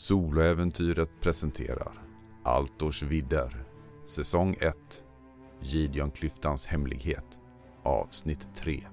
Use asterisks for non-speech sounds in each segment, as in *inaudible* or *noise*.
Soloäventyret presenterar Altors vidder Säsong 1 Gideonklyftans hemlighet Avsnitt 3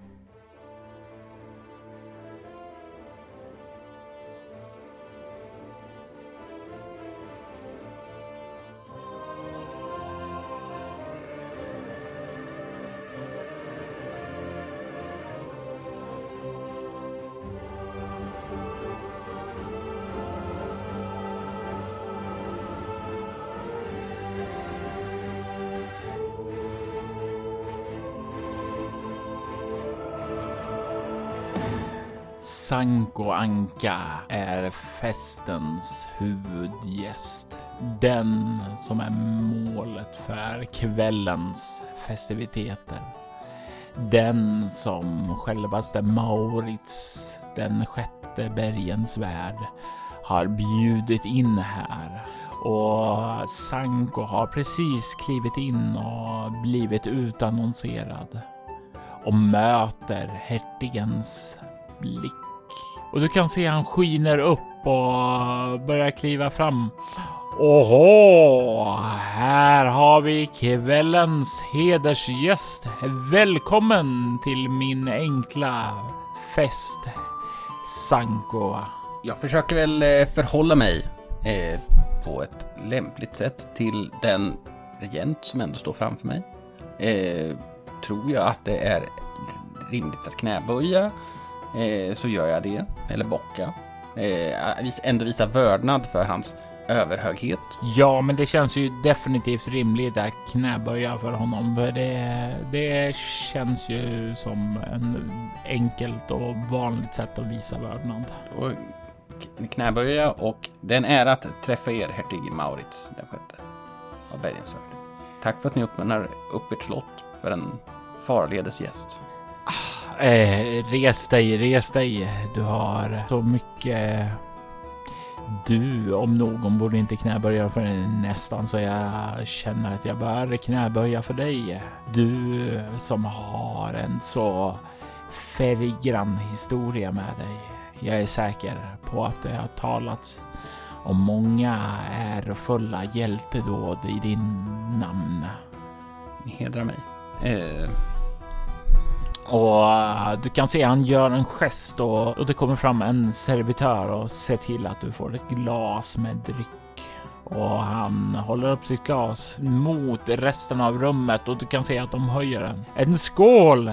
Sanko Anka är festens huvudgäst. Den som är målet för kvällens festiviteter. Den som självaste Maurits, den sjätte bergens värd, har bjudit in här. Och Sanko har precis klivit in och blivit utannonserad och möter hertigens blick. Och du kan se han skiner upp och börjar kliva fram. Oho, här har vi kvällens hedersgäst. Välkommen till min enkla fest, Sanko. Jag försöker väl eh, förhålla mig eh, på ett lämpligt sätt till den regent som ändå står framför mig. Eh, tror jag att det är rimligt att knäböja eh, så gör jag det, eller bocka. Eh, ändå visa vördnad för hans överhöghet. Ja, men det känns ju definitivt rimligt att knäböja för honom. För det, det känns ju som en enkelt och vanligt sätt att visa vördnad. Och knäböja och den är att träffa er, hertig Maurits den sjätte av Bergensöjd. Tack för att ni öppnar upp ert slott för en farledes gäst. Eh, res dig, res dig. Du har så mycket. Du om någon borde inte knäböja för nästan så jag känner att jag bör knäböja för dig. Du som har en så färggrann historia med dig. Jag är säker på att det har talats om många ärofulla hjältedåd i din namn. Ni hedrar mig. Eh, och uh, du kan se han gör en gest och, och det kommer fram en servitör och ser till att du får ett glas med dryck. Och han håller upp sitt glas mot resten av rummet och du kan se att de höjer den. En skål!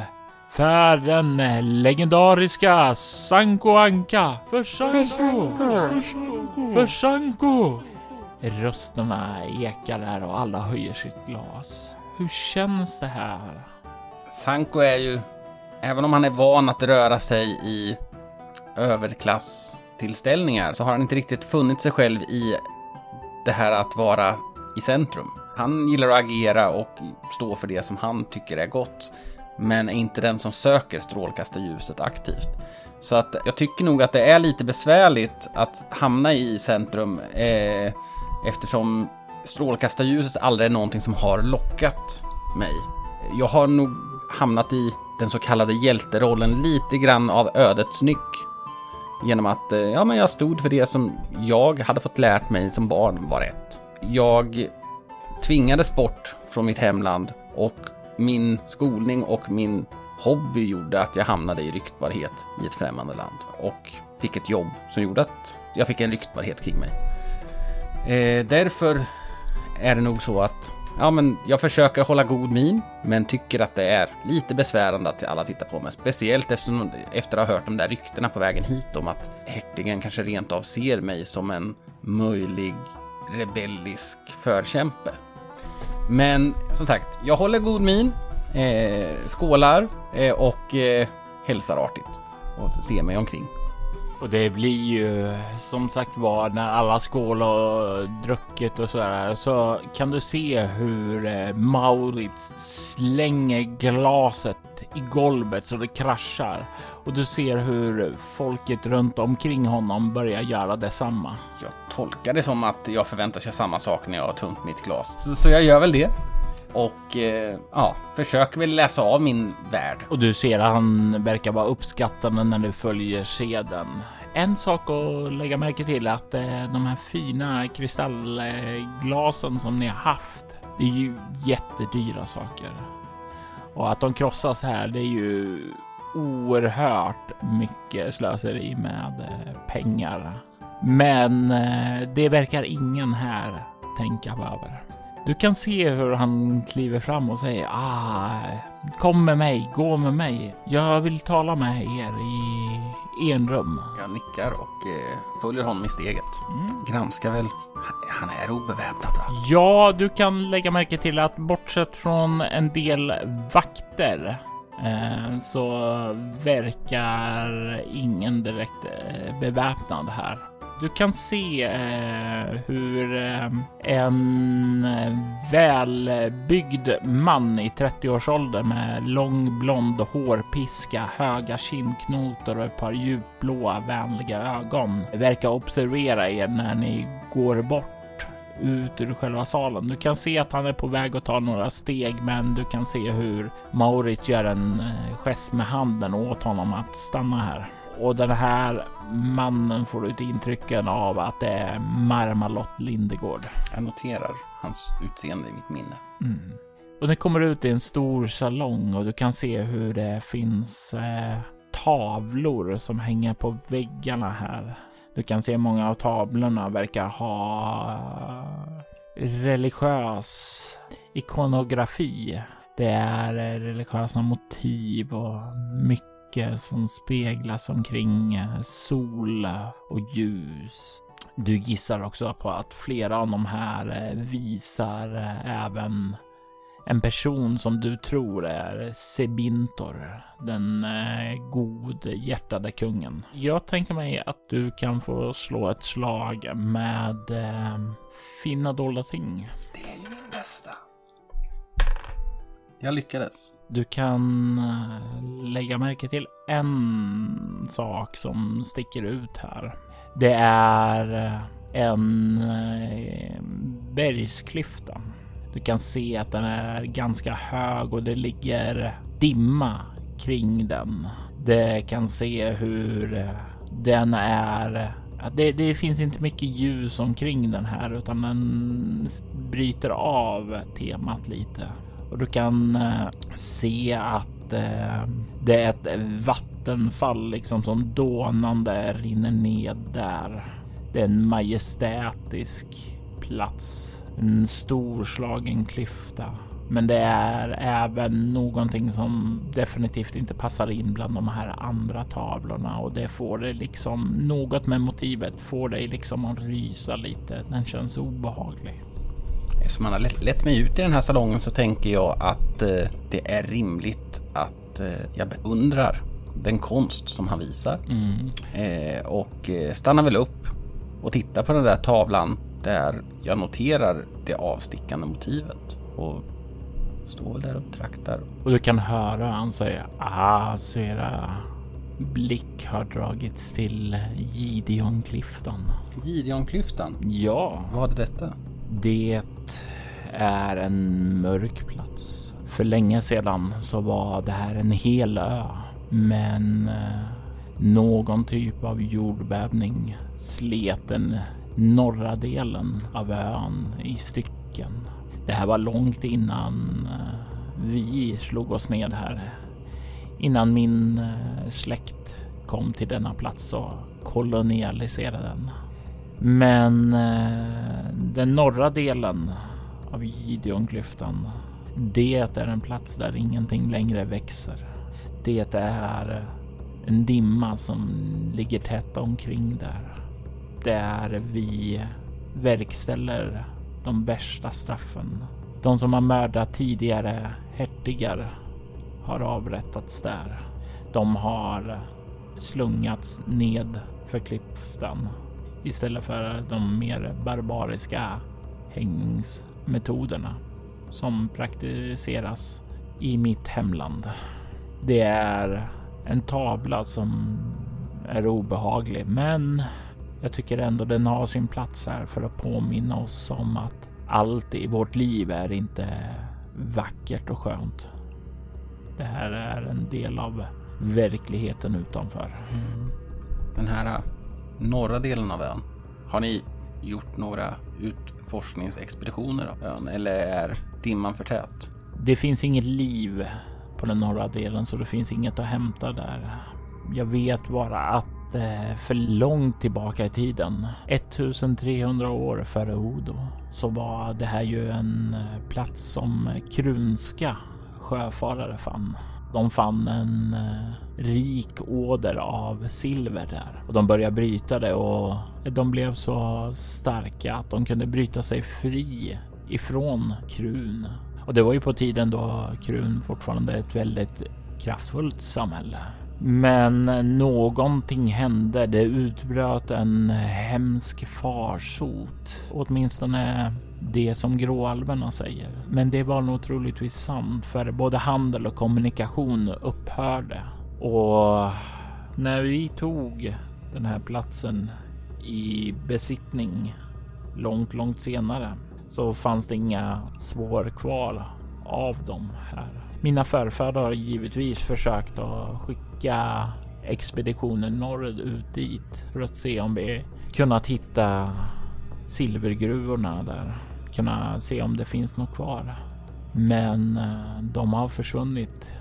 För den legendariska Sanko Anka! För Sanko! För Sanko! Rösterna ekar där och alla höjer sitt glas. Hur känns det här? Sanko är ju även om han är van att röra sig i överklasstillställningar så har han inte riktigt funnit sig själv i det här att vara i centrum. Han gillar att agera och stå för det som han tycker är gott, men är inte den som söker strålkastarljuset aktivt. Så att jag tycker nog att det är lite besvärligt att hamna i centrum eh, eftersom strålkastarljuset aldrig är någonting som har lockat mig. Jag har nog hamnat i den så kallade hjälterollen lite grann av ödets nyck. Genom att eh, ja, men jag stod för det som jag hade fått lärt mig som barn var rätt. Jag tvingades bort från mitt hemland och min skolning och min hobby gjorde att jag hamnade i ryktbarhet i ett främmande land och fick ett jobb som gjorde att jag fick en ryktbarhet kring mig. Eh, därför är det nog så att ja, men jag försöker hålla god min, men tycker att det är lite besvärande att alla tittar på mig. Speciellt eftersom, efter att ha hört de där ryktena på vägen hit om att hertigen kanske rent av ser mig som en möjlig rebellisk förkämpe. Men som sagt, jag håller god min, eh, skålar eh, och eh, hälsar artigt och ser mig omkring. Och det blir ju som sagt var när alla skålar och druckit och sådär så kan du se hur eh, Maurits slänger glaset i golvet så det kraschar. Och du ser hur folket runt omkring honom börjar göra detsamma. Jag tolkar det som att jag förväntar sig samma sak när jag har tömt mitt glas. Så, så jag gör väl det och eh, ja, försöker väl läsa av min värld. Och du ser att han verkar vara uppskattande när du följer seden. En sak att lägga märke till är att eh, de här fina kristallglasen som ni har haft, det är ju jättedyra saker. Och att de krossas här, det är ju oerhört mycket slöseri med eh, pengar. Men eh, det verkar ingen här tänka över. Du kan se hur han kliver fram och säger ah, kom med mig, gå med mig. Jag vill tala med er i enrum. Jag nickar och eh, följer honom i steget. Mm. Granskar väl. Han är obeväpnad va? Ja, du kan lägga märke till att bortsett från en del vakter eh, så verkar ingen direkt eh, beväpnad här. Du kan se eh, hur eh, en välbyggd man i 30-årsåldern med lång blond hårpiska, höga kindknotor och ett par djupblåa vänliga ögon verkar observera er när ni går bort ut ur själva salen. Du kan se att han är på väg att ta några steg, men du kan se hur Maurits gör en eh, gest med handen åt honom att stanna här. Och den här mannen får ut intrycken av att det är Marmalott Lindegård. Jag noterar hans utseende i mitt minne. Mm. Och det kommer ut i en stor salong och du kan se hur det finns eh, tavlor som hänger på väggarna här. Du kan se många av tavlorna verkar ha religiös ikonografi. Det är religiösa motiv och mycket mycket som speglas omkring eh, sol eh, och ljus. Du gissar också på att flera av de här eh, visar även en person som du tror är Sebintor, den godhjärtade kungen. Jag tänker mig att du kan få slå ett slag med eh, finna dolda ting. Det är ju min bästa. Jag lyckades. Du kan eh, lägga märke till en sak som sticker ut här. Det är eh, en eh, bergsklyfta. Du kan se att den är ganska hög och det ligger dimma kring den. Du kan se hur den är det, det, finns inte mycket ljus omkring den här utan den bryter av temat lite och du kan eh, se att eh, det är ett vattenfall liksom som dånande rinner ned där. Det är en majestätisk plats, en storslagen klyfta. Men det är även någonting som definitivt inte passar in bland de här andra tavlorna och det får dig liksom något med motivet får dig liksom att rysa lite. Den känns obehaglig. Eftersom han har lett mig ut i den här salongen så tänker jag att eh, det är rimligt att eh, jag beundrar den konst som han visar. Mm. Eh, och eh, stannar väl upp och tittar på den där tavlan där jag noterar det avstickande motivet. Och står väl där och betraktar. Och du kan höra han säga aha, så era blick har dragits till Gideonklyftan. Gideonklyftan? Ja. Vad är detta? Det är en mörk plats. För länge sedan så var det här en hel ö. Men eh, någon typ av jordbävning slet den norra delen av ön i stycken. Det här var långt innan eh, vi slog oss ned här. Innan min eh, släkt kom till denna plats och kolonialiserade den. Men eh, den norra delen av Gideonklyftan. Det är en plats där ingenting längre växer. Det är en dimma som ligger tätt omkring där. Där vi verkställer de värsta straffen. De som har mördat tidigare hertigar har avrättats där. De har slungats ned för klyftan istället för de mer barbariska hängningsmetoderna som praktiseras i mitt hemland. Det är en tavla som är obehaglig, men jag tycker ändå den har sin plats här för att påminna oss om att allt i vårt liv är inte vackert och skönt. Det här är en del av verkligheten utanför. Mm. Den här norra delen av ön, har ni gjort några utforskningsexpeditioner av ön eller är dimman för tät? Det finns inget liv på den norra delen så det finns inget att hämta där. Jag vet bara att eh, för långt tillbaka i tiden, 1300 år före Odo, så var det här ju en eh, plats som krunska sjöfarare fann. De fann en eh, rik åder av silver där och de började bryta det och de blev så starka att de kunde bryta sig fri ifrån Krun. Och det var ju på tiden då Krun fortfarande är ett väldigt kraftfullt samhälle. Men någonting hände. Det utbröt en hemsk farsot. Åtminstone det som gråalverna säger. Men det var nog troligtvis sant för både handel och kommunikation upphörde. Och när vi tog den här platsen i besittning långt, långt senare så fanns det inga spår kvar av dem här. Mina förfäder har givetvis försökt att skicka expeditionen norrut dit för att se om vi kunnat hitta silvergruvorna där. Kunna se om det finns något kvar. Men eh, de har försvunnit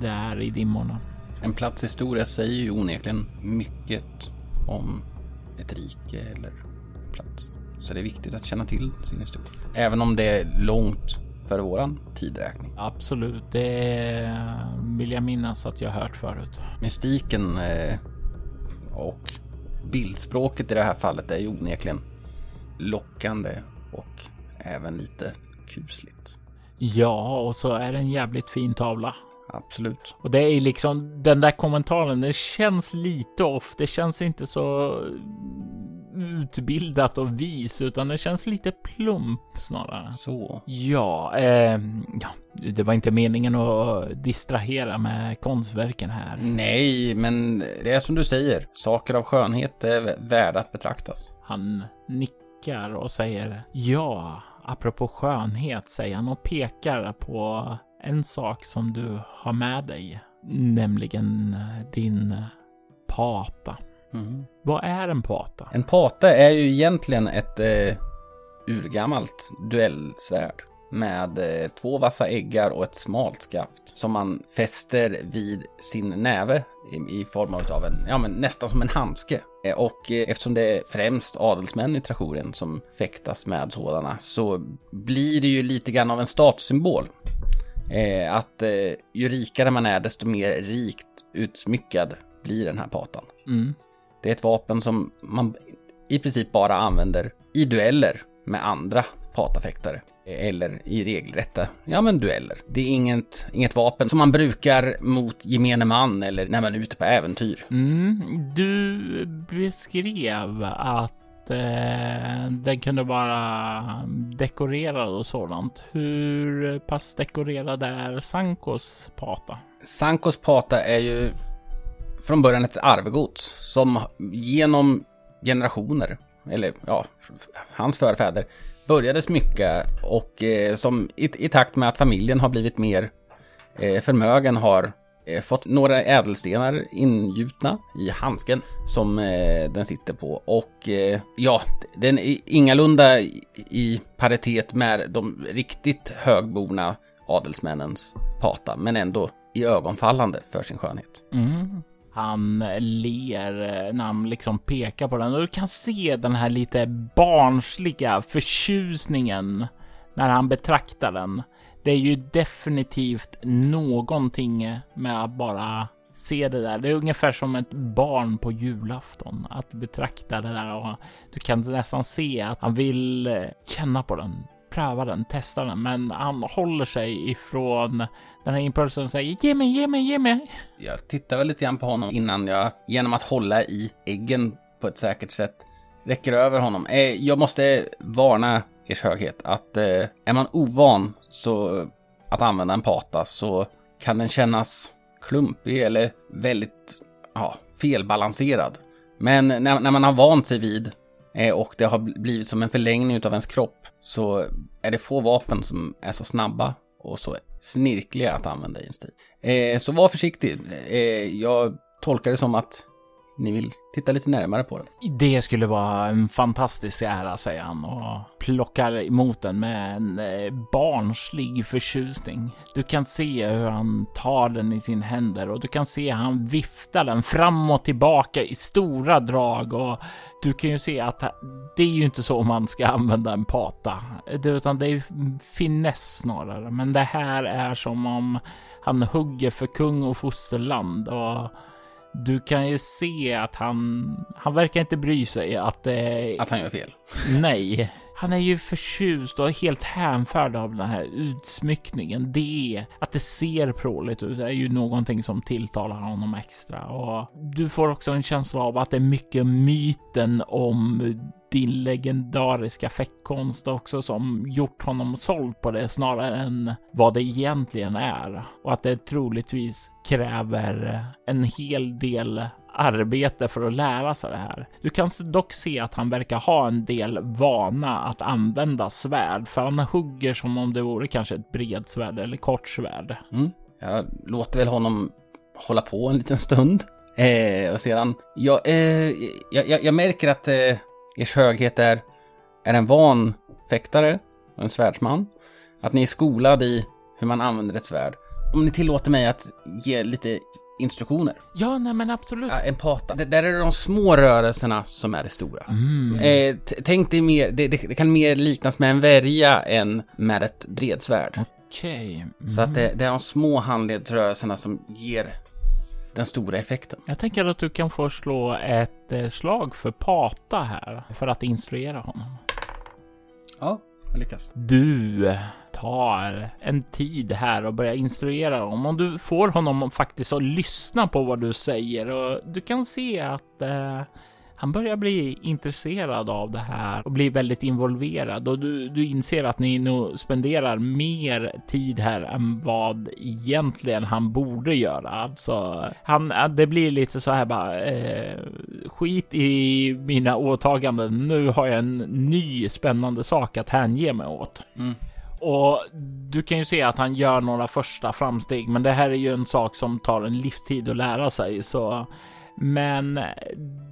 där i dimmorna. En plats historia säger ju onekligen mycket om ett rike eller en plats. Så det är viktigt att känna till sin historia. Även om det är långt för våran tidräkning. Absolut, det vill jag minnas att jag hört förut. Mystiken eh, och bildspråket i det här fallet är ju onekligen lockande och även lite kusligt. Ja, och så är det en jävligt fin tavla. Absolut. Och det är liksom den där kommentaren. Det känns lite off. Det känns inte så utbildat och vis, utan det känns lite plump snarare. Så. Ja, eh, ja, det var inte meningen att distrahera med konstverken här. Nej, men det är som du säger. Saker av skönhet är värda att betraktas. Han nickar och säger ja, apropå skönhet, säger han och pekar på en sak som du har med dig, nämligen din pata. Mm. Vad är en pata? En pata är ju egentligen ett eh, urgammalt duellsvärd med eh, två vassa äggar och ett smalt skaft som man fäster vid sin näve i, i form av en, ja men nästan som en handske. Eh, och eh, eftersom det är främst adelsmän i Trajorien som fäktas med sådana så blir det ju lite grann av en statussymbol. Eh, att eh, ju rikare man är desto mer rikt utsmyckad blir den här patan. Mm. Det är ett vapen som man i princip bara använder i dueller med andra patafäktare. Eller i regelrätta, ja men dueller. Det är inget, inget vapen som man brukar mot gemene man eller när man är ute på äventyr. Mm. Du beskrev att eh, den kunde vara dekorerad och sådant. Hur pass dekorerad är Sankos pata? Sankos pata är ju från början ett arvegods som genom generationer, eller ja, hans förfäder, började smycka och eh, som i, i, takt med att familjen har blivit mer eh, förmögen har eh, fått några ädelstenar ingjutna i handsken som eh, den sitter på. Och eh, ja, den är ingalunda i, i paritet med de riktigt högborna adelsmännens pata, men ändå i ögonfallande för sin skönhet. Mm. Han ler eh, när han liksom pekar på den och du kan se den här lite barnsliga förtjusningen när han betraktar den. Det är ju definitivt någonting med att bara se det där. Det är ungefär som ett barn på julafton att betrakta det där och du kan nästan se att han vill eh, känna på den, pröva den, testa den, men han håller sig ifrån den här impulsen och säger ge mig, ge mig, ge mig. Jag tittar väl lite grann på honom innan jag, genom att hålla i äggen på ett säkert sätt, räcker över honom. Eh, jag måste varna ers höghet att eh, är man ovan så att använda en pata så kan den kännas klumpig eller väldigt ja, felbalanserad. Men när, när man har vant sig vid Eh, och det har blivit som en förlängning av ens kropp så är det få vapen som är så snabba och så snirkliga att använda i en strid. Eh, så var försiktig. Eh, jag tolkar det som att ni vill titta lite närmare på den. Det skulle vara en fantastisk ära, säger han och plockar emot den med en eh, barnslig förtjusning. Du kan se hur han tar den i sina händer och du kan se hur han viftar den fram och tillbaka i stora drag och du kan ju se att det är ju inte så man ska använda en pata, utan det är finess snarare. Men det här är som om han hugger för kung och fosterland och du kan ju se att han, han verkar inte bry sig att... Eh, att han gör fel? Nej. Han är ju förtjust och helt hänförd av den här utsmyckningen. Det, att det ser pråligt ut, är ju någonting som tilltalar honom extra. Och du får också en känsla av att det är mycket myten om din legendariska fäktkonst också som gjort honom såld på det snarare än vad det egentligen är. Och att det troligtvis kräver en hel del arbete för att lära sig det här. Du kan dock se att han verkar ha en del vana att använda svärd, för han hugger som om det vore kanske ett bredsvärd eller kortsvärd. Mm. Jag låter väl honom hålla på en liten stund. Eh, och sedan, ja, eh, jag, jag, märker att eh, ers höghet är, är en van fäktare och en svärdsman. Att ni är skolad i hur man använder ett svärd. Om ni tillåter mig att ge lite instruktioner. Ja, nej men absolut. Ja, en pata. Det, där är det de små rörelserna som är det stora. Mm. Eh, tänk dig mer, det, det, det, kan mer liknas med en värja än med ett bredsvärd. Okej. Okay. Mm. Så att det, det, är de små handledsrörelserna som ger den stora effekten. Jag tänker att du kan få slå ett eh, slag för Pata här för att instruera honom. Ja, jag lyckas. Du tar en tid här och börjar instruera honom och du får honom faktiskt att lyssna på vad du säger och du kan se att eh, han börjar bli intresserad av det här och blir väldigt involverad och du, du inser att ni nog spenderar mer tid här än vad egentligen han borde göra. Alltså, han, det blir lite så här bara eh, skit i mina åtaganden. Nu har jag en ny spännande sak att hänge mig åt. Mm. Och du kan ju se att han gör några första framsteg, men det här är ju en sak som tar en livstid att lära sig, så men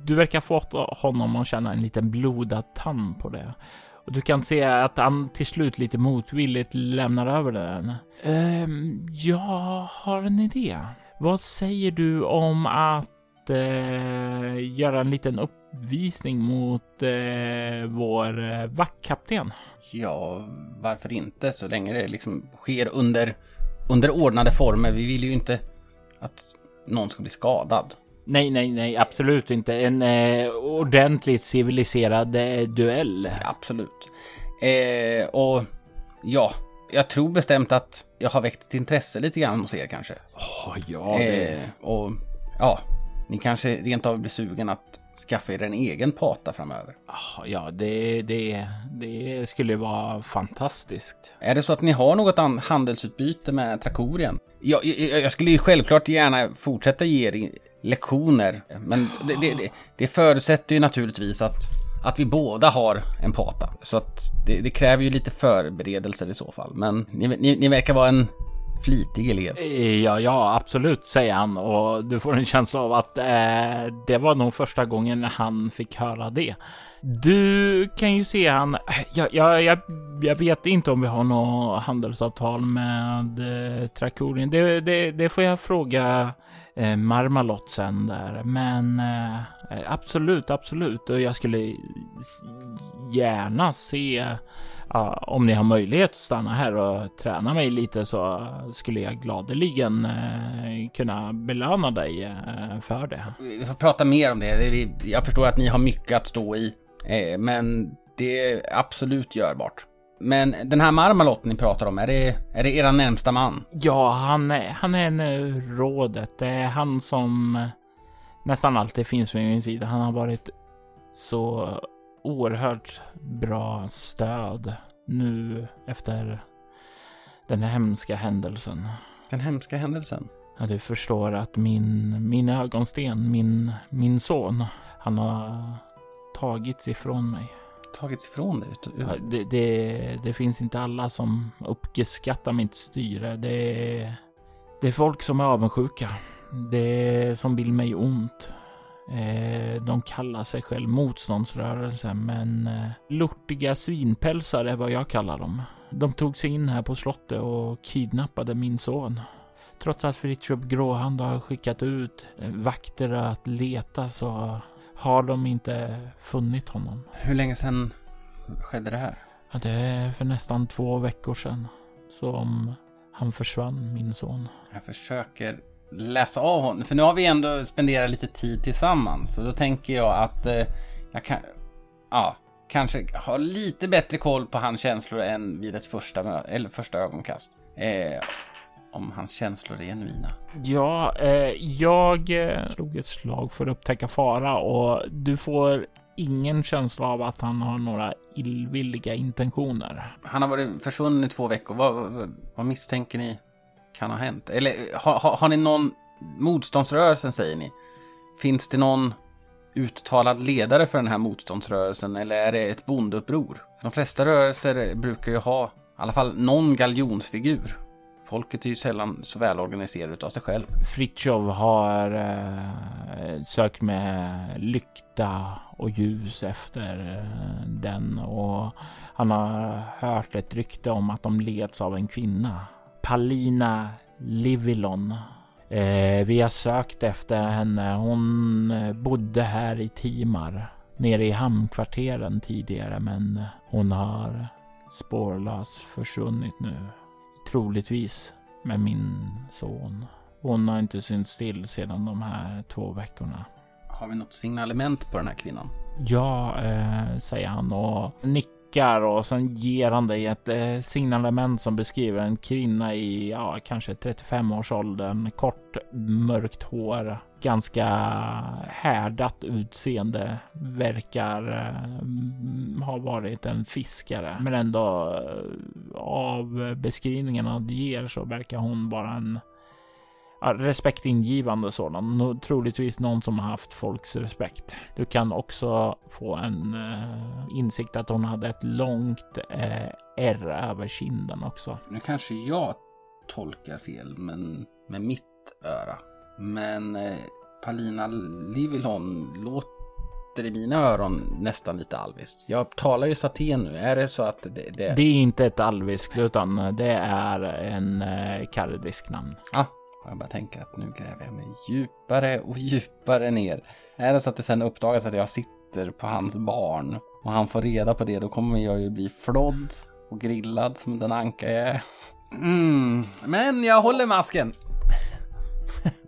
du verkar få honom att känna en liten blodad tand på det. Och du kan se att han till slut lite motvilligt lämnar över den. Ehm, jag har en idé. Vad säger du om att eh, göra en liten uppvisning mot eh, vår eh, vaktkapten? Ja, varför inte? Så länge det liksom sker under, under ordnade former. Vi vill ju inte att någon ska bli skadad. Nej, nej, nej, absolut inte. En eh, ordentligt civiliserad eh, duell. Absolut. Eh, och ja, jag tror bestämt att jag har väckt ett intresse lite grann hos er kanske. Oh, ja, det... Eh, och ja, ni kanske rent av blir sugen att skaffa er en egen pata framöver. Oh, ja, det, det, det skulle vara fantastiskt. Är det så att ni har något handelsutbyte med Trakorien? Jag, jag, jag skulle ju självklart gärna fortsätta ge er lektioner. Men det, det, det förutsätter ju naturligtvis att, att vi båda har en pata. Så att det, det kräver ju lite förberedelser i så fall. Men ni, ni, ni verkar vara en flitig elev. Eh, ja, ja, absolut, säger han och du får en känsla av att eh, det var nog första gången han fick höra det. Du kan ju se han. Eh, jag, jag, jag, jag vet inte om vi har något handelsavtal med eh, Trakorien. Det, det, det får jag fråga eh, Marmalot sen där. Men eh, absolut, absolut. Och jag skulle gärna se om ni har möjlighet att stanna här och träna mig lite så skulle jag gladeligen uh, kunna belöna dig uh, för det. Vi får prata mer om det. Jag förstår att ni har mycket att stå i, eh, men det är absolut görbart. Men den här Marmalot ni pratar om, är det, är det era närmsta man? Ja, han är, han är en rådet. Det är han som nästan alltid finns vid min sida. Han har varit så oerhört bra stöd nu efter den hemska händelsen. Den hemska händelsen? Ja, du förstår att min, min ögonsten, min, min son, han har tagits ifrån mig. tagits ifrån dig? Ja, Det, det, det finns inte alla som uppskattar mitt styre. Det det är folk som är avundsjuka. Det är som vill mig ont. Eh, De kallar sig själv motståndsrörelse, men eh, lortiga svinpälsar är vad jag kallar dem. De tog sig in här på slottet och kidnappade min son. Trots att Fritiof Gråhand har skickat ut eh, vakter att leta så har de inte funnit honom. Hur länge sedan skedde det här? Ja, det är för nästan två veckor sedan som han försvann, min son. Jag försöker läsa av honom, för nu har vi ändå spenderat lite tid tillsammans. Så då tänker jag att eh, jag kan, ja, kanske ha lite bättre koll på hans känslor än vid ett första, eller första ögonkast. Eh, om hans känslor är genuina. Ja, eh, jag eh, slog ett slag för att upptäcka fara och du får ingen känsla av att han har några illvilliga intentioner. Han har varit försvunnen i två veckor. Vad, vad, vad misstänker ni kan ha hänt? Eller har, har, har ni någon motståndsrörelsen säger ni? Finns det någon uttalad ledare för den här motståndsrörelsen eller är det ett bondeuppror? De flesta rörelser brukar ju ha i alla fall någon galjonsfigur. Folket är ju sällan så välorganiserat utav sig själv. Fritjof har eh, sökt med lykta och ljus efter eh, den och han har hört ett rykte om att de leds av en kvinna. Palina Livilon. Eh, vi har sökt efter henne. Hon eh, bodde här i Timar nere i hamnkvarteren tidigare, men hon har spårlöst försvunnit nu. Troligtvis med min son. Hon har inte synts till sedan de här två veckorna. Har vi något signalement på den här kvinnan? Ja, eh, säger han och nickar och sen ger han dig ett eh, signalement som beskriver en kvinna i ja, kanske 35-årsåldern, kort mörkt hår, ganska härdat utseende, verkar eh, ha varit en fiskare, men ändå eh, av beskrivningarna du ger så verkar hon vara en respektingivande sådan. Troligtvis någon som har haft folks respekt. Du kan också få en eh, insikt att hon hade ett långt eh, ärr över kinden också. Nu kanske jag tolkar fel men med mitt öra. Men eh, Palina Livilon låter i mina öron nästan lite alviskt. Jag talar ju saten nu. Är det så att det... det... Det är inte ett alvisk utan det är en eh, kardisk namn. Ah, jag bara tänker att nu gräver jag mig djupare och djupare ner. Är det så att det sen uppdagas att jag sitter på hans barn och han får reda på det, då kommer jag ju bli flådd och grillad som den anka jag är. Mm, men jag håller masken.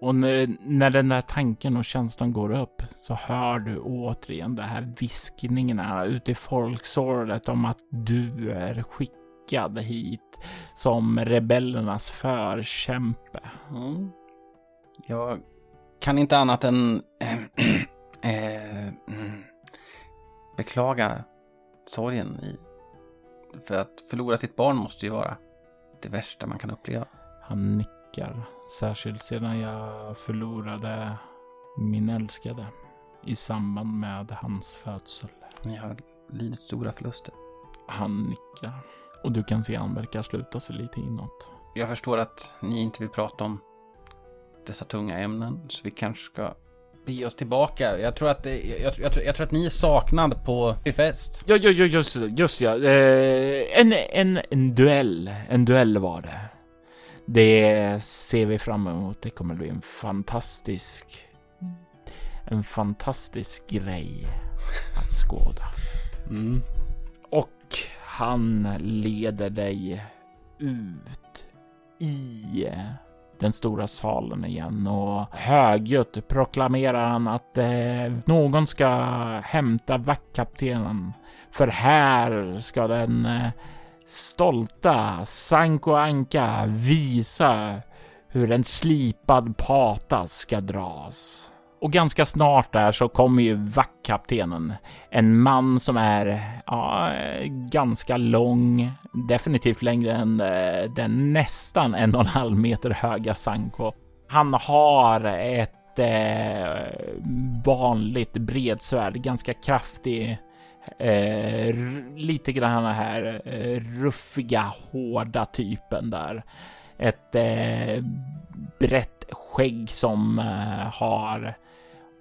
Och när, när den där tanken och känslan går upp så hör du återigen de här viskningarna ute i folksorlet om att du är skickad hit som rebellernas förkämpe. Mm. Jag kan inte annat än *clears throat* mm, beklaga sorgen i... För att förlora sitt barn måste ju vara det värsta man kan uppleva. Han nickar, särskilt sedan jag förlorade min älskade i samband med hans födsel. Ni har lidit stora förluster. Han nickar och du kan se han verkar sluta sig lite inåt. Jag förstår att ni inte vill prata om dessa tunga ämnen, så vi kanske ska bege oss tillbaka. Jag tror att, det, jag, jag, tror- jag tror att ni är saknad på fest. Ja, ja, ja, just, just ja. Eh, en, en, en duell. En duell var det. Det ser vi fram emot. Det kommer bli en fantastisk... En fantastisk grej att skåda. Mm. Och han leder dig ut i den stora salen igen och högljutt proklamerar han att eh, någon ska hämta vaktkaptenen. För här ska den eh, stolta Sanko Anka visa hur en slipad pata ska dras. Och ganska snart där så kommer ju vaktkaptenen. En man som är ja, ganska lång, definitivt längre än eh, den nästan en och en halv meter höga Sanko. Han har ett eh, vanligt bredsvärd, ganska kraftig Eh, lite grann den här eh, ruffiga, hårda typen där. Ett eh, brett skägg som eh, har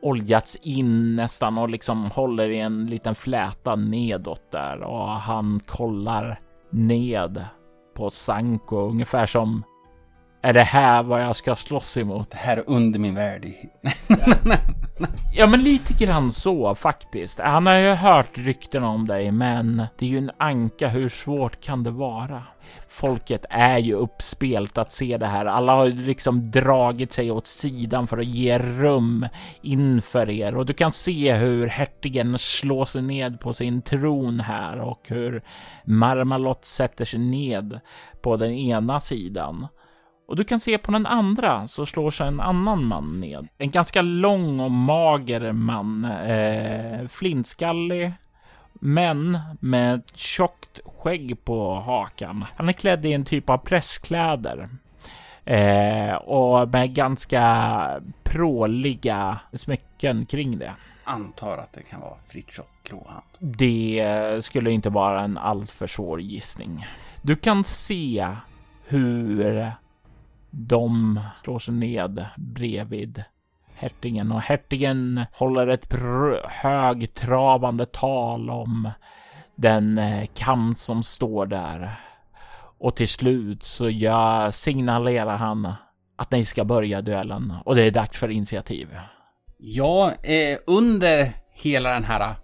oljats in nästan och liksom håller i en liten fläta nedåt där och han kollar ned på Sanko ungefär som är det här vad jag ska slåss emot? Det här är under min värdighet. *laughs* Ja, men lite grann så faktiskt. Han har ju hört rykten om dig, men det är ju en anka. Hur svårt kan det vara? Folket är ju uppspelt att se det här. Alla har liksom dragit sig åt sidan för att ge rum inför er och du kan se hur hertigen slår sig ned på sin tron här och hur Marmalot sätter sig ned på den ena sidan. Och du kan se på den andra så slår sig en annan man ned. En ganska lång och mager man. Eh, flintskallig. Men med ett tjockt skägg på hakan. Han är klädd i en typ av presskläder. Eh, och med ganska pråliga smycken kring det. Antar att det kan vara Fritiof Gråhand. Det skulle inte vara en alltför svår gissning. Du kan se hur de slår sig ned bredvid hertigen och hertigen håller ett högtravande tal om den eh, kamp som står där. Och till slut så jag signalerar han att ni ska börja duellen och det är dags för initiativ. Ja, eh, under hela den här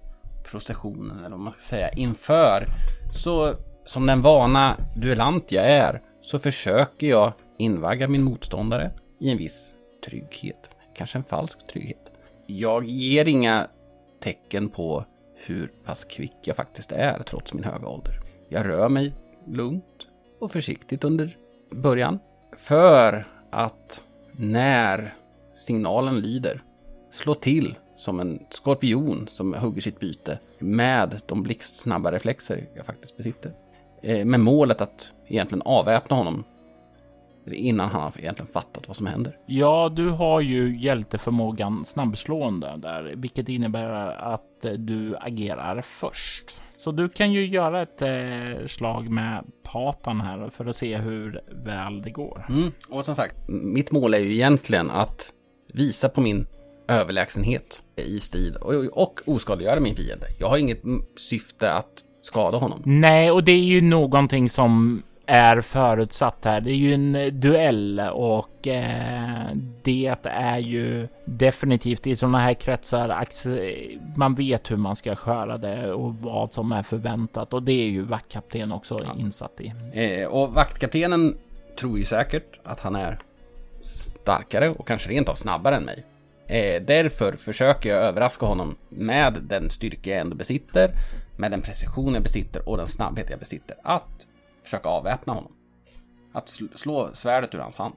processionen, eller vad man ska säga, inför, så som den vana duellant jag är, så försöker jag invagga min motståndare i en viss trygghet. Kanske en falsk trygghet. Jag ger inga tecken på hur pass kvick jag faktiskt är trots min höga ålder. Jag rör mig lugnt och försiktigt under början. För att när signalen lyder slå till som en skorpion som hugger sitt byte med de blixtsnabba reflexer jag faktiskt besitter. Eh, med målet att egentligen avväpna honom Innan han har egentligen fattat vad som händer. Ja, du har ju hjälteförmågan snabbslående där, vilket innebär att du agerar först. Så du kan ju göra ett eh, slag med patan här för att se hur väl det går. Mm. Och som sagt, mitt mål är ju egentligen att visa på min överlägsenhet i strid och, och oskadliggöra min fiende. Jag har inget syfte att skada honom. Nej, och det är ju någonting som är förutsatt här. Det är ju en duell och eh, det är ju definitivt i sådana här kretsar. Man vet hur man ska sköra det och vad som är förväntat och det är ju vaktkapten också ja. insatt i. Eh, och vaktkaptenen tror ju säkert att han är starkare och kanske rent av snabbare än mig. Eh, därför försöker jag överraska honom med den styrka jag ändå besitter, med den precision jag besitter och den snabbhet jag besitter. Att försöka avväpna honom. Att slå svärdet ur hans hand.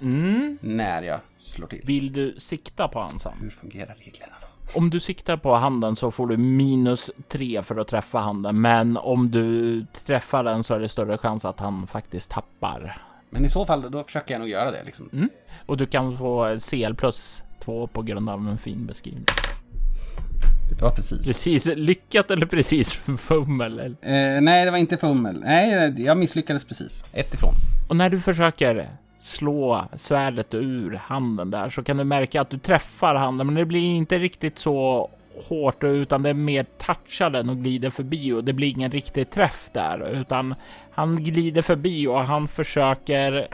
Mm. När jag slår till. Vill du sikta på hans hand? Hur fungerar reglerna då? Om du siktar på handen så får du minus tre för att träffa handen, men om du träffar den så är det större chans att han faktiskt tappar. Men i så fall, då försöker jag nog göra det liksom. Mm. Och du kan få CL plus två på grund av en fin beskrivning. Det var precis. Precis lyckat eller precis fummel? Eh, nej, det var inte fummel. Nej, jag misslyckades precis. Ett ifrån. Och när du försöker slå svärdet ur handen där så kan du märka att du träffar handen, men det blir inte riktigt så hårt utan det är mer touchar den och glider förbi och det blir ingen riktig träff där utan han glider förbi och han försöker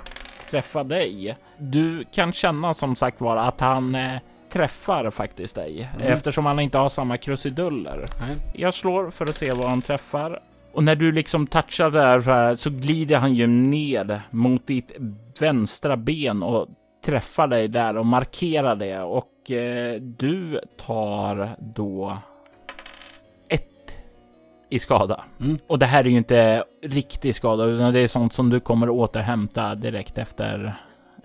träffa dig. Du kan känna som sagt var att han eh, träffar faktiskt dig mm. eftersom han inte har samma krusiduller. Mm. Jag slår för att se vad han träffar och när du liksom touchar där så glider han ju ned mot ditt vänstra ben och träffar dig där och markerar det och eh, du tar då ett i skada. Mm. Och det här är ju inte riktig skada utan det är sånt som du kommer återhämta direkt efter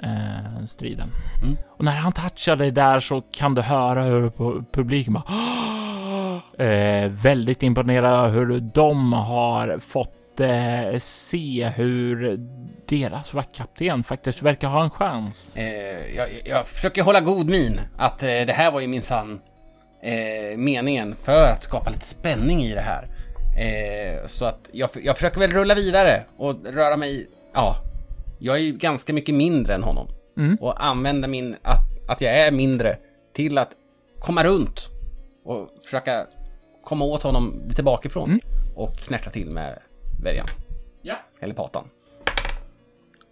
eh, striden. Mm. Och när han touchar dig där så kan du höra hur publiken bara *gasps* eh, väldigt imponerad hur de har fått eh, se hur deras vaktkapten faktiskt verkar ha en chans. Eh, jag, jag, försöker hålla god min att eh, det här var ju minsann eh, meningen för att skapa lite spänning i det här. Eh, så att jag, jag försöker väl rulla vidare och röra mig, ja, jag är ju ganska mycket mindre än honom. Mm. Och använda min, att, att jag är mindre till att komma runt och försöka komma åt honom lite bakifrån Mm. och snärta till med värjan. Ja. Eller patan.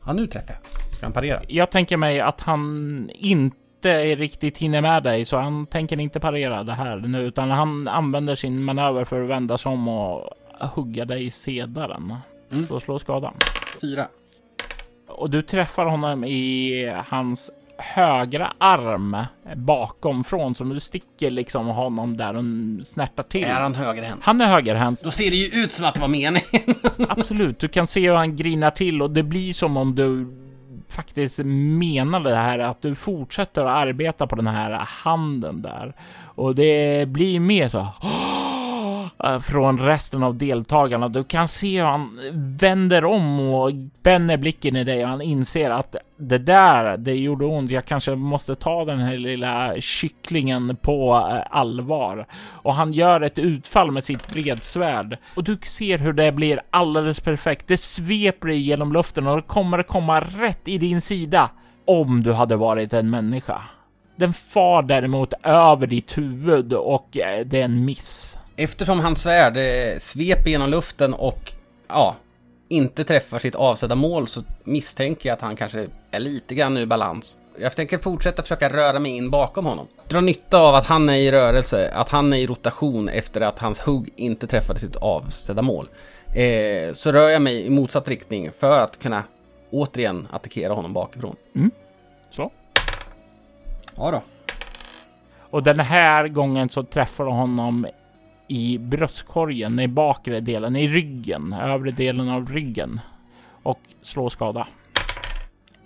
Ja, nu träffar jag. Ska han parera? Jag tänker mig att han inte riktigt hinner med dig, så han tänker inte parera det här nu, utan han använder sin manöver för att vända sig om och hugga dig i sedaren. Mm. Så slå skada. Fyra. Och du träffar honom i hans högra arm bakom från, så du sticker liksom honom där och snärtar till. Är han högerhänt? Han är högerhänt. Då ser det ju ut som att det var meningen. *laughs* Absolut, du kan se hur han grinar till och det blir som om du faktiskt menade det här att du fortsätter att arbeta på den här handen där. Och det blir mer så Eh, från resten av deltagarna. Du kan se hur han vänder om och spänner blicken i dig och han inser att det där, det gjorde ont. Jag kanske måste ta den här lilla kycklingen på eh, allvar. Och han gör ett utfall med sitt bredsvärd och du ser hur det blir alldeles perfekt. Det sveper dig genom luften och det kommer komma rätt i din sida om du hade varit en människa. Den far däremot över ditt huvud och eh, det är en miss. Eftersom hans svärd eh, sveper genom luften och ja, inte träffar sitt avsedda mål så misstänker jag att han kanske är lite grann ur balans. Jag tänker fortsätta försöka röra mig in bakom honom. Dra nytta av att han är i rörelse, att han är i rotation efter att hans hugg inte träffade sitt avsedda mål. Eh, så rör jag mig i motsatt riktning för att kunna återigen attackera honom bakifrån. Så. Ja då. Och den här gången så träffar du honom i bröstkorgen, i bakre delen, i ryggen, övre delen av ryggen och slår skada.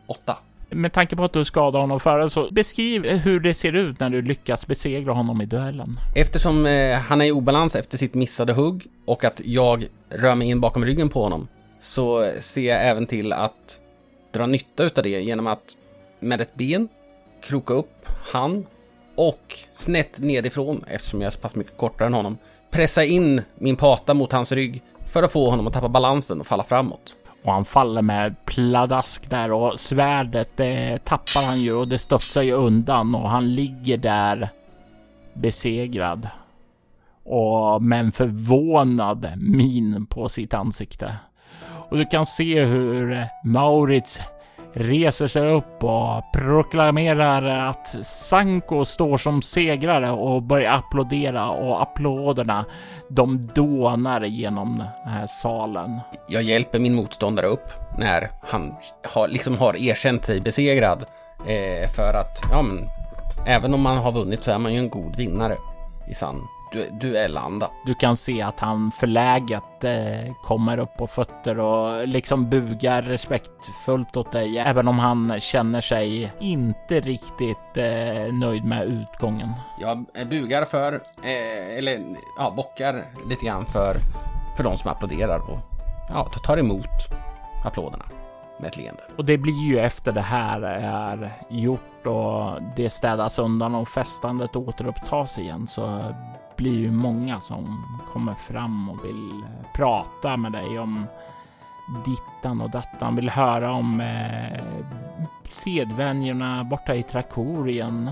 Åtta. Med tanke på att du skadade honom förra så beskriv hur det ser ut när du lyckas besegra honom i duellen. Eftersom eh, han är i obalans efter sitt missade hugg och att jag rör mig in bakom ryggen på honom så ser jag även till att dra nytta utav det genom att med ett ben kroka upp han och snett nedifrån, eftersom jag är så pass mycket kortare än honom, pressa in min pata mot hans rygg för att få honom att tappa balansen och falla framåt. Och han faller med pladask där och svärdet det tappar han ju och det studsar ju undan och han ligger där besegrad. Och med en förvånad min på sitt ansikte. Och du kan se hur Maurits reser sig upp och proklamerar att Sanko står som segrare och börjar applådera och applåderna de dånar genom den här salen. Jag hjälper min motståndare upp när han har, liksom har erkänt sig besegrad. Eh, för att, ja men, även om man har vunnit så är man ju en god vinnare i sann du, duellanda. Du kan se att han förläget eh, kommer upp på fötter och liksom bugar respektfullt åt dig, även om han känner sig inte riktigt eh, nöjd med utgången. Jag bugar för, eh, eller ja, bockar lite grann för, för de som applåderar och ja, tar emot applåderna med ett leende. Och det blir ju efter det här är gjort och det städas undan och festandet återupptas igen så blir ju många som kommer fram och vill eh, prata med dig om dittan och dattan, vill höra om eh, sedvänjorna borta i Trakorien,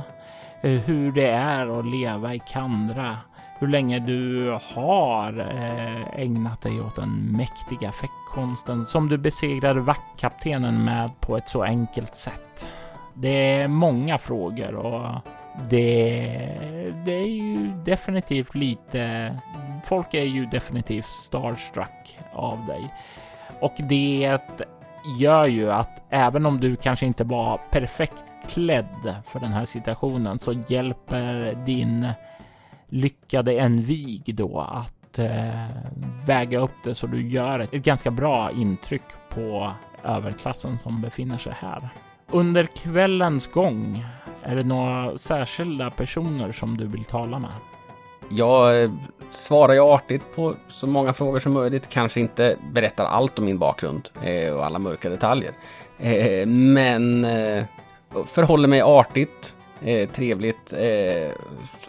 eh, hur det är att leva i Kandra, hur länge du har eh, ägnat dig åt den mäktiga fäktkonsten som du besegrade vaktkaptenen med på ett så enkelt sätt. Det är många frågor och det, det är ju definitivt lite... Folk är ju definitivt starstruck av dig. Och det gör ju att även om du kanske inte var perfekt klädd för den här situationen så hjälper din lyckade envig då att eh, väga upp det så du gör ett, ett ganska bra intryck på överklassen som befinner sig här. Under kvällens gång är det några särskilda personer som du vill tala med? Jag eh, svarar ju artigt på så många frågor som möjligt. Kanske inte berättar allt om min bakgrund eh, och alla mörka detaljer. Eh, men förhåller mig artigt trevligt,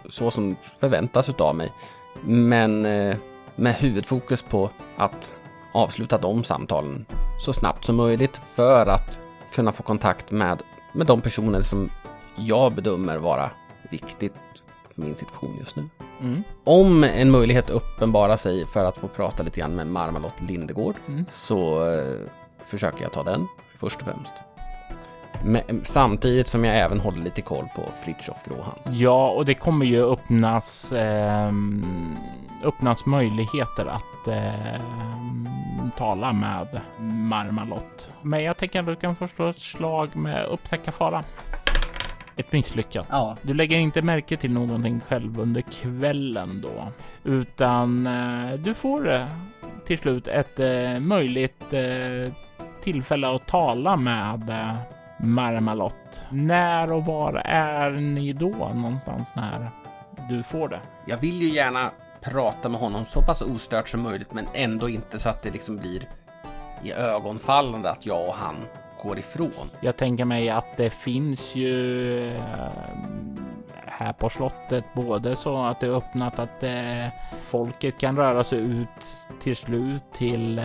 så som förväntas utav mig. Men med huvudfokus på att avsluta de samtalen så snabbt som möjligt för att kunna få kontakt med, med de personer som jag bedömer vara viktigt för min situation just nu. Mm. Om en möjlighet uppenbarar sig för att få prata lite grann med Marmalot Lindegård Mm. så eh, försöker jag ta den först och främst. Men, samtidigt som jag även håller lite koll på Fritiof Gråhand. Ja, och det kommer ju öppnas, ehm, öppnas möjligheter att ehm, tala med Marmalott. Men jag tänker att du kan få slå ett slag med upptäcka fara. Ett misslyckat. Ja. Du lägger inte märke till någonting själv under kvällen då, utan eh, du får eh, till slut ett eh, möjligt tillfälle att tala med Marmalott. När och var är ni då någonstans när du får det? Jag vill ju gärna prata med honom så pass ostört som möjligt men ändå inte så att det liksom blir i ögonfallande att jag och han går ifrån. Jag tänker mig att det finns ju eh, här på slottet både så att det är öppnat att eh, folket kan röra sig ut till slut till eh,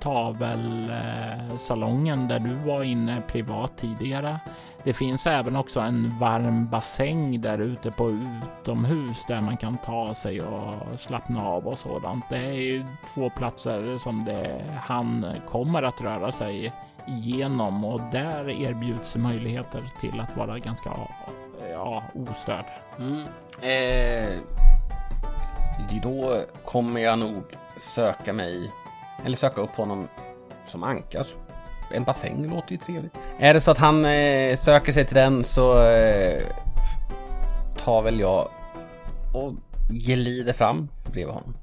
tavelsalongen eh, där du var inne privat tidigare. Det finns även också en varm bassäng där ute på utomhus där man kan ta sig och slappna av och sådant. Det är ju två platser som det, han kommer att röra sig igenom och där erbjuds möjligheter till att vara ganska ja, ostörd. Mm. Eh, då kommer jag nog söka mig, eller söka upp honom som anka. En bassäng låter ju trevligt. Är det så att han eh, söker sig till den så eh, tar väl jag och glider fram bredvid honom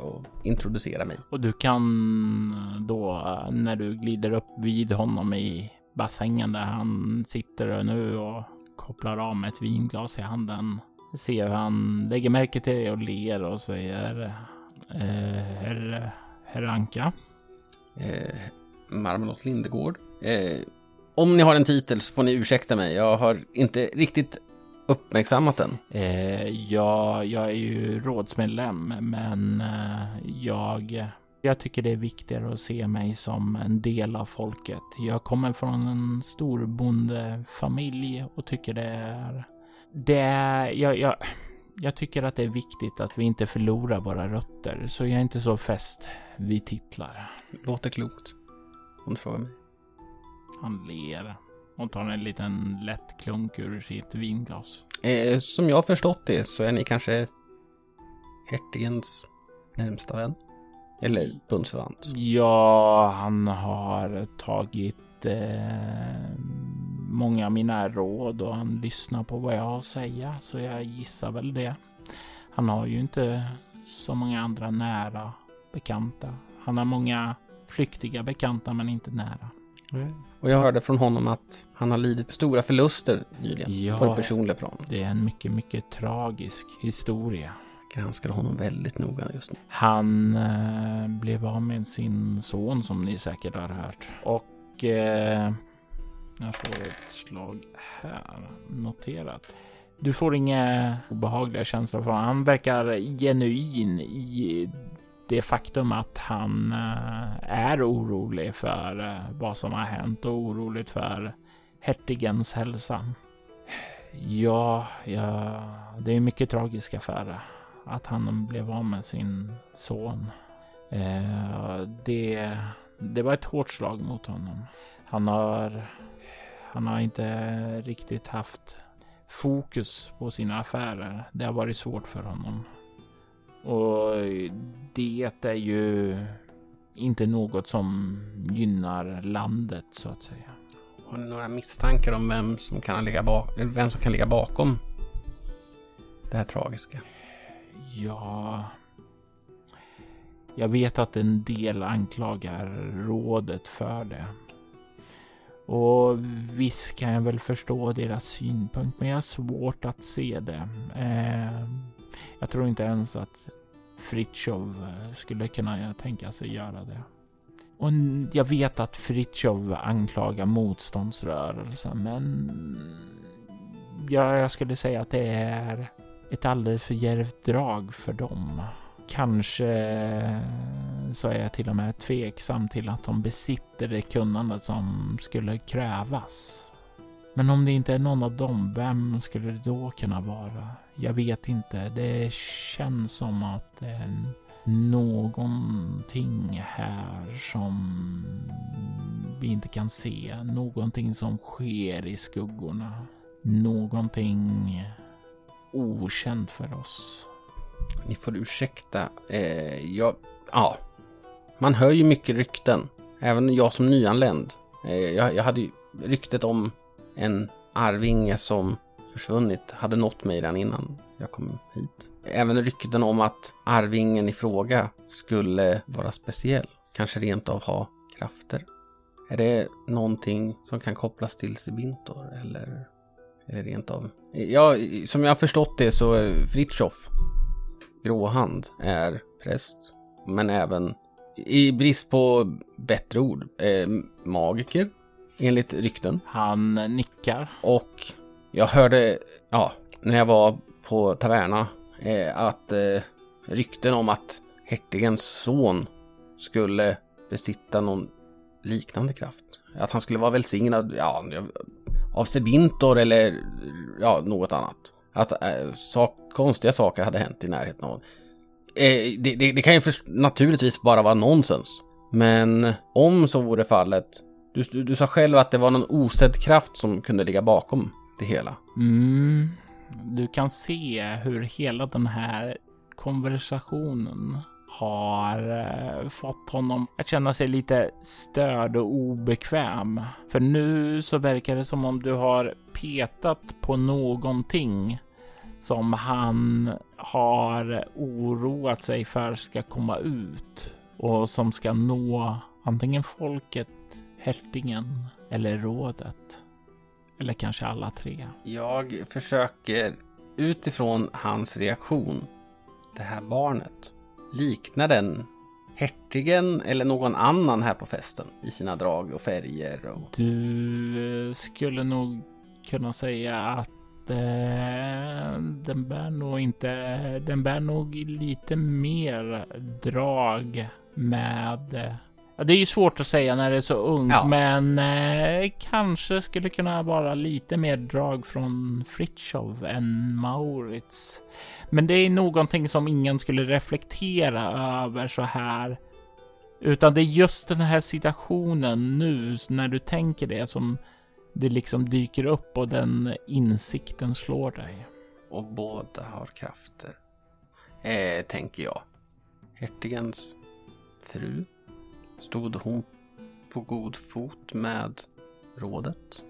och introducerar mig. Och du kan då eh, när du glider upp vid honom i bassängen där han sitter nu och kopplar av med ett vinglas i handen. Se hur han lägger märke till dig och ler och säger eh, herr, herr Anka. Eh, Marmelot Lindegård. Eh, om ni har en titel så får ni ursäkta mig. Jag har inte riktigt uppmärksammat den. Eh, ja, jag är ju rådsmedlem, men eh, jag, jag tycker det är viktigare att se mig som en del av folket. Jag kommer från en stor bondefamilj och tycker det är... Det är... Jag, jag, jag tycker att det är viktigt att vi inte förlorar våra rötter, så jag är inte så fäst vid titlar. Låter klokt. Om du frågar mig. Han ler och tar en liten lätt klunk ur sitt vinglas. Eh, som jag har förstått det så är ni kanske hertigens närmsta vän? Eller bundsförvant? Ja, han har tagit eh, många av mina råd och han lyssnar på vad jag har att säga, så jag gissar väl det. Han har ju inte så många andra nära bekanta. Han har många flyktiga bekanta, men inte nära. Och jag hörde från honom att han har lidit stora förluster nyligen. Ja. På det personliga plan. Det är en mycket, mycket tragisk historia. Granskar honom väldigt noga just nu. Han eh, blev av med sin son som ni säkert har hört. Och eh, jag slår ett slag här. Noterat. Du får inga obehagliga känslor från. Han verkar genuin i det faktum att han eh, är orolig för eh, vad som har hänt och orolig för hertigens hälsa. Ja, ja, det är mycket tragisk affär eh, att han blev av med sin son. Det, det var ett hårt slag mot honom. Han har, han har inte riktigt haft fokus på sina affärer. Det har varit svårt för honom. Och det är ju inte något som gynnar landet så att säga. Har ni några misstankar om vem som kan ligga, bak- vem som kan ligga bakom det här tragiska? Ja... Jag vet att en del anklagar rådet för det. Och visst kan jag väl förstå deras synpunkt, men jag har svårt att se det. Eh, jag tror inte ens att Fritjof eh, skulle kunna eh, tänka sig göra det. Och jag vet att Fritjof anklagar motståndsrörelsen, men ja, jag skulle säga att det är ett alldeles för djärvt drag för dem. Kanske eh, så är jag till och med tveksam till att de besitter det kunnande som skulle krävas. Men om det inte är någon av dem, vem skulle det då kunna vara? Jag vet inte. Det känns som att det är någonting här som vi inte kan se. Någonting som sker i skuggorna. Någonting okänt för oss. Ni får ursäkta. Eh, jag, ja, man hör ju mycket rykten. Även jag som nyanländ. Eh, jag, jag hade ju ryktet om en arvinge som försvunnit hade nått mig redan innan jag kom hit. Även rykten om att arvingen i fråga skulle vara speciell. Kanske rent av ha krafter. Är det någonting som kan kopplas till Sibintor eller, eller rent av? Ja, som jag har förstått det så eh, Fritjof Gråhand är präst, men även i brist på bättre ord, eh, magiker enligt rykten. Han nickar. Och jag hörde, ja, när jag var på Taverna, eh, att eh, rykten om att hertigens son skulle besitta någon liknande kraft. Att han skulle vara välsignad, ja, av Sebintor eller ja, något annat. Att äh, sak, konstiga saker hade hänt i närheten av eh, det, det, det, kan ju för, naturligtvis bara vara nonsens. Men om så vore fallet, du, du, du, sa själv att det var någon osedd kraft som kunde ligga bakom det hela. Mm. Du kan se hur hela den här konversationen har eh, fått honom att känna sig lite störd och obekväm. För nu så verkar det som om du har petat på någonting som han har oroat sig för ska komma ut och som ska nå antingen folket, hertigen eller rådet. Eller kanske alla tre. Jag försöker utifrån hans reaktion, det här barnet, likna den hertigen eller någon annan här på festen i sina drag och färger? Och... Du skulle nog kunna säga att eh, den bär nog inte, den bär nog lite mer drag med Ja, det är ju svårt att säga när det är så ungt, ja. men eh, kanske skulle kunna vara lite mer drag från Fritjof än Maurits. Men det är någonting som ingen skulle reflektera över så här. Utan det är just den här situationen nu när du tänker det som det liksom dyker upp och den insikten slår dig. Och båda har krafter. Eh, tänker jag. Hertigens fru Stod hon på god fot med rådet?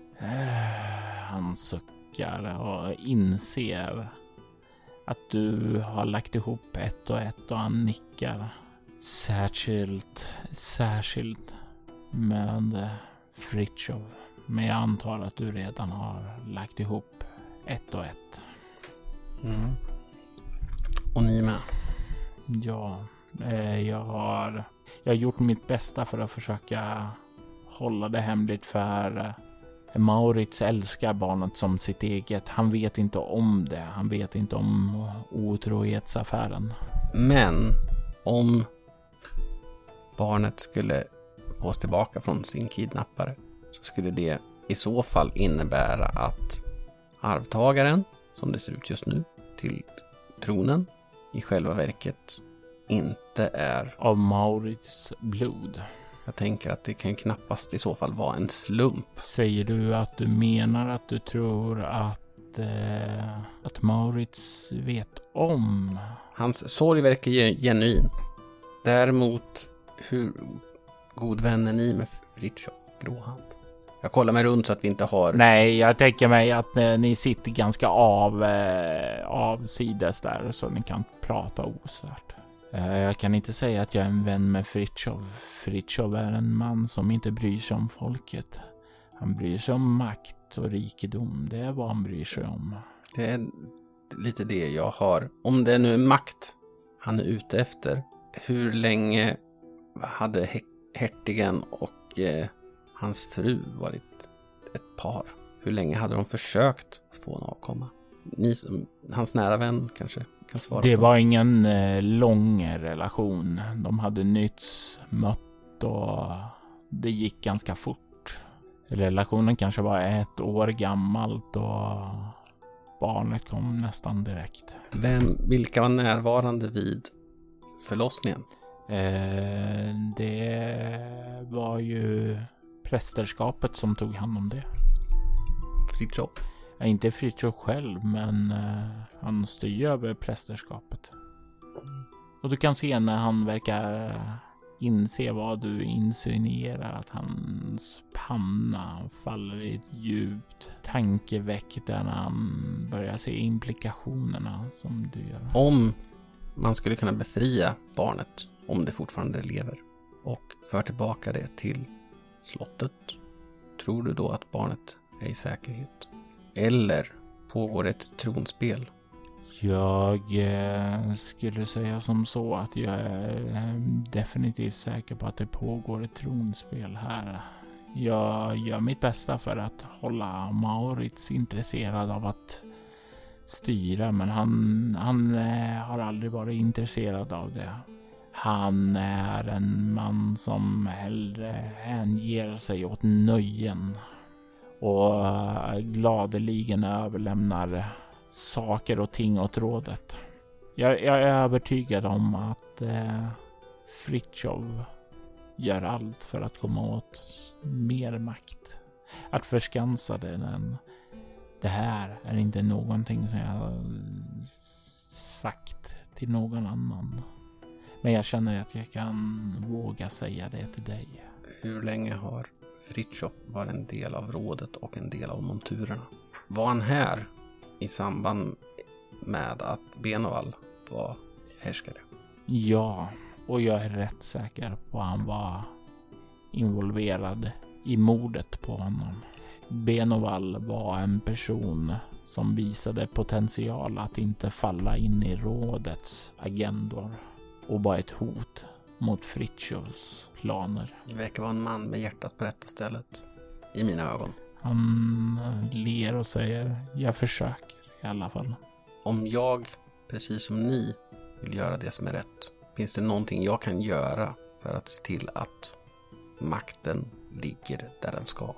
Han suckar och inser att du har lagt ihop ett och ett och han nickar. Särskilt, särskilt med Fritjof. Men jag antar att du redan har lagt ihop ett och ett. Mm. Och ni med? Ja, eh, Eh, jag har jag har gjort mitt bästa för att försöka hålla det hemligt för eh, Maurits älskar barnet som sitt eget. Han vet inte om det. Han vet inte om otrohetsaffären. Men om barnet skulle fås tillbaka från sin kidnappare så skulle det i så fall innebära att arvtagaren, som det ser ut just nu, till tronen i själva verket inte är... Av Maurits blod. Jag tänker att det kan knappast i så fall vara en slump. Säger du att du menar att du tror att, eh, att Maurits vet om? Hans sorg verkar genuin. Däremot, hur god vän är ni med Fritiof Gråhand? Jag kollar mig runt så att vi inte har... Nej, jag tänker mig att eh, ni sitter ganska av, eh, avsides där så ni kan prata ostört. Eh, jag kan inte säga att jag är en vän med Fritjof. Fritjof är en man som inte bryr sig om folket. Han bryr sig om makt och rikedom. Det är vad han bryr sig om. Det är lite det jag har. Om det nu är makt han är ute efter. Hur länge hade hertigen och eh, hans fru varit ett par? Hur länge hade de försökt att få en avkomma? Ni som hans nära vän kanske kan svara Det på. var ingen eh, lång relation. De hade nyss mött och det gick ganska fort. Relationen kanske var ett år gammalt och barnet kom nästan direkt. Vem, vilka var närvarande vid förlossningen? Eh, det var ju prästerskapet som tog hand om det. Fritiof? Ja, inte Fritiof själv, men eh, han styr över prästerskapet. Och du kan se när han verkar eh, inse vad du insinuerar att hans panna faller i ett djupt tankeväck där han börjar se implikationerna som du gör. Om man skulle kunna befria barnet, om det fortfarande lever, och för tillbaka det till slottet, tror du då att barnet är i säkerhet? Eller pågår ett tronspel? Jag eh, skulle säga som så att jag är eh, definitivt säker på att det pågår ett tronspel här. Jag gör mitt bästa för att hålla Maurits intresserad av att styra, men han, han eh, har aldrig varit intresserad av det. Han är en man som hellre hänger sig åt nöjen och eh, gladeligen överlämnar saker och ting åt rådet. Jag, jag är övertygad om att eh, Fritjof gör allt för att komma åt mer makt. Att förskansa den. Det här är inte någonting som jag har sagt till någon annan. Men jag känner att jag kan våga säga det till dig. Hur länge har Fritjof var en del av rådet och en del av monturerna? Var han här i samband med att Benovall var härskare? Ja, och jag är rätt säker på att han var involverad i mordet på honom. Benovall var en person som visade potential att inte falla in i rådets agendor och var ett hot mot Fritjofs planer. Det verkar vara en man med hjärtat på rätta stället. I mina ögon. Han ler och säger jag försöker i alla fall. Om jag, precis som ni, vill göra det som är rätt. Finns det någonting jag kan göra för att se till att makten ligger där den ska?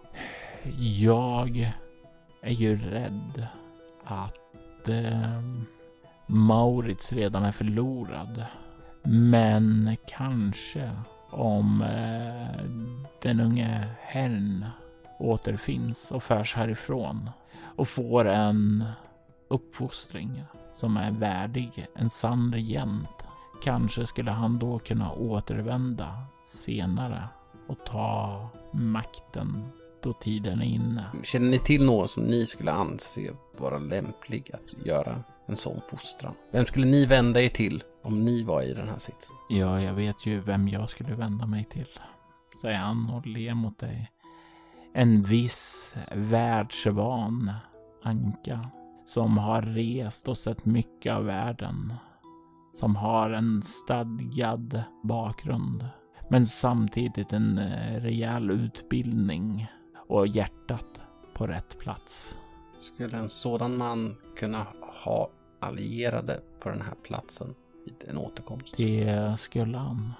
Jag är ju rädd att eh, Maurits redan är förlorad. Men kanske om eh, den unge herrn återfinns och förs härifrån och får en uppfostring som är värdig en sann regent. Kanske skulle han då kunna återvända senare och ta makten då tiden är inne. Känner ni till någon som ni skulle anse vara lämplig att göra en sån fostran? Vem skulle ni vända er till om ni var i den här sitsen? Ja, jag vet ju vem jag skulle vända mig till, säger han och ler mot dig. En viss världsvan anka som har rest och sett mycket av världen. Som har en stadgad bakgrund, men samtidigt en eh, rejäl utbildning och hjärtat på rätt plats. Skulle en sådan man kunna ha allierade på den här platsen vid en återkomst? Det skulle han.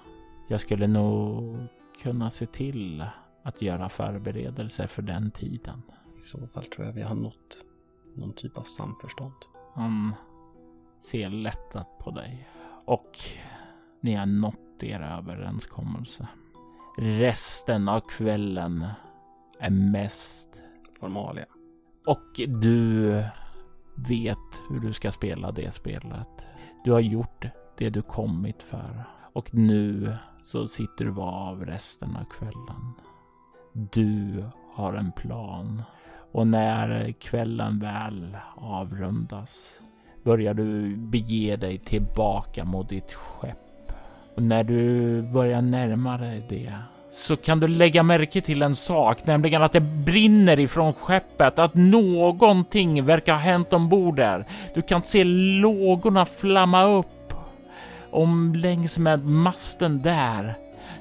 Jag skulle nog kunna se till att göra förberedelser för den tiden. I så fall tror jag vi har nått någon typ av samförstånd. Han ser lättat på dig och ni har nått er överenskommelse. Resten av kvällen är mest Formalia. och du vet hur du ska spela det spelet. Du har gjort det du kommit för och nu så sitter du av resten av kvällen. Du har en plan och när kvällen väl avrundas börjar du bege dig tillbaka mot ditt skepp. Och när du börjar närma dig det så kan du lägga märke till en sak, nämligen att det brinner ifrån skeppet, att någonting verkar ha hänt ombord där. Du kan se lågorna flamma upp om längs med masten där.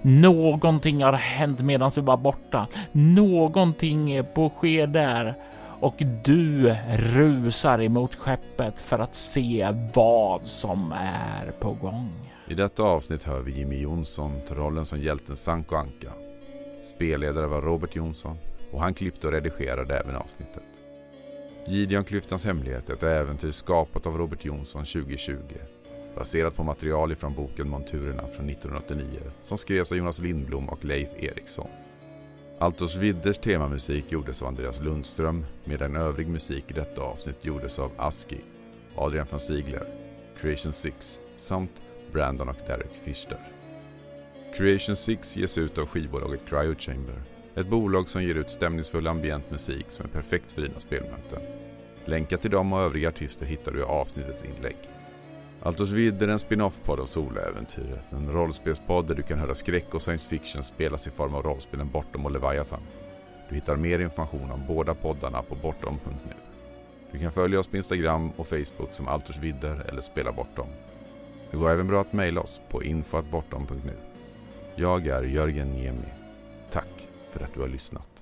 Någonting har hänt medan du var borta. Någonting är på ske där och du rusar emot skeppet för att se vad som är på gång. I detta avsnitt hör vi Jimmy Jonsson ta rollen som hjälten Sanko Anka. Spelledare var Robert Jonsson och han klippte och redigerade även avsnittet. Gideonklyftans hemlighet är ett äventyr skapat av Robert Jonsson 2020 baserat på material ifrån boken Monturerna från 1989 som skrevs av Jonas Lindblom och Leif Eriksson. Altos Vidders temamusik gjordes av Andreas Lundström medan övrig musik i detta avsnitt gjordes av Aski, Adrian von Ziegler, Creation 6 samt Brandon och Derek Fischer. Creation 6 ges ut av skivbolaget Cryo Chamber, ett bolag som ger ut stämningsfull ambient musik som är perfekt för dina spelmöten. Länkar till dem och övriga artister hittar du i avsnittets inlägg. Altos Vid är en spin-off-podd av Soloäventyret. En rollspelspodd där du kan höra skräck och science fiction spelas i form av rollspelen Bortom och Leviathan. Du hittar mer information om båda poddarna på bortom.nu. Du kan följa oss på Instagram och Facebook som Altors Vidder eller Spela Bortom. Det går även bra att mejla oss på info.bortom.nu. Jag är Jörgen Niemi. Tack för att du har lyssnat.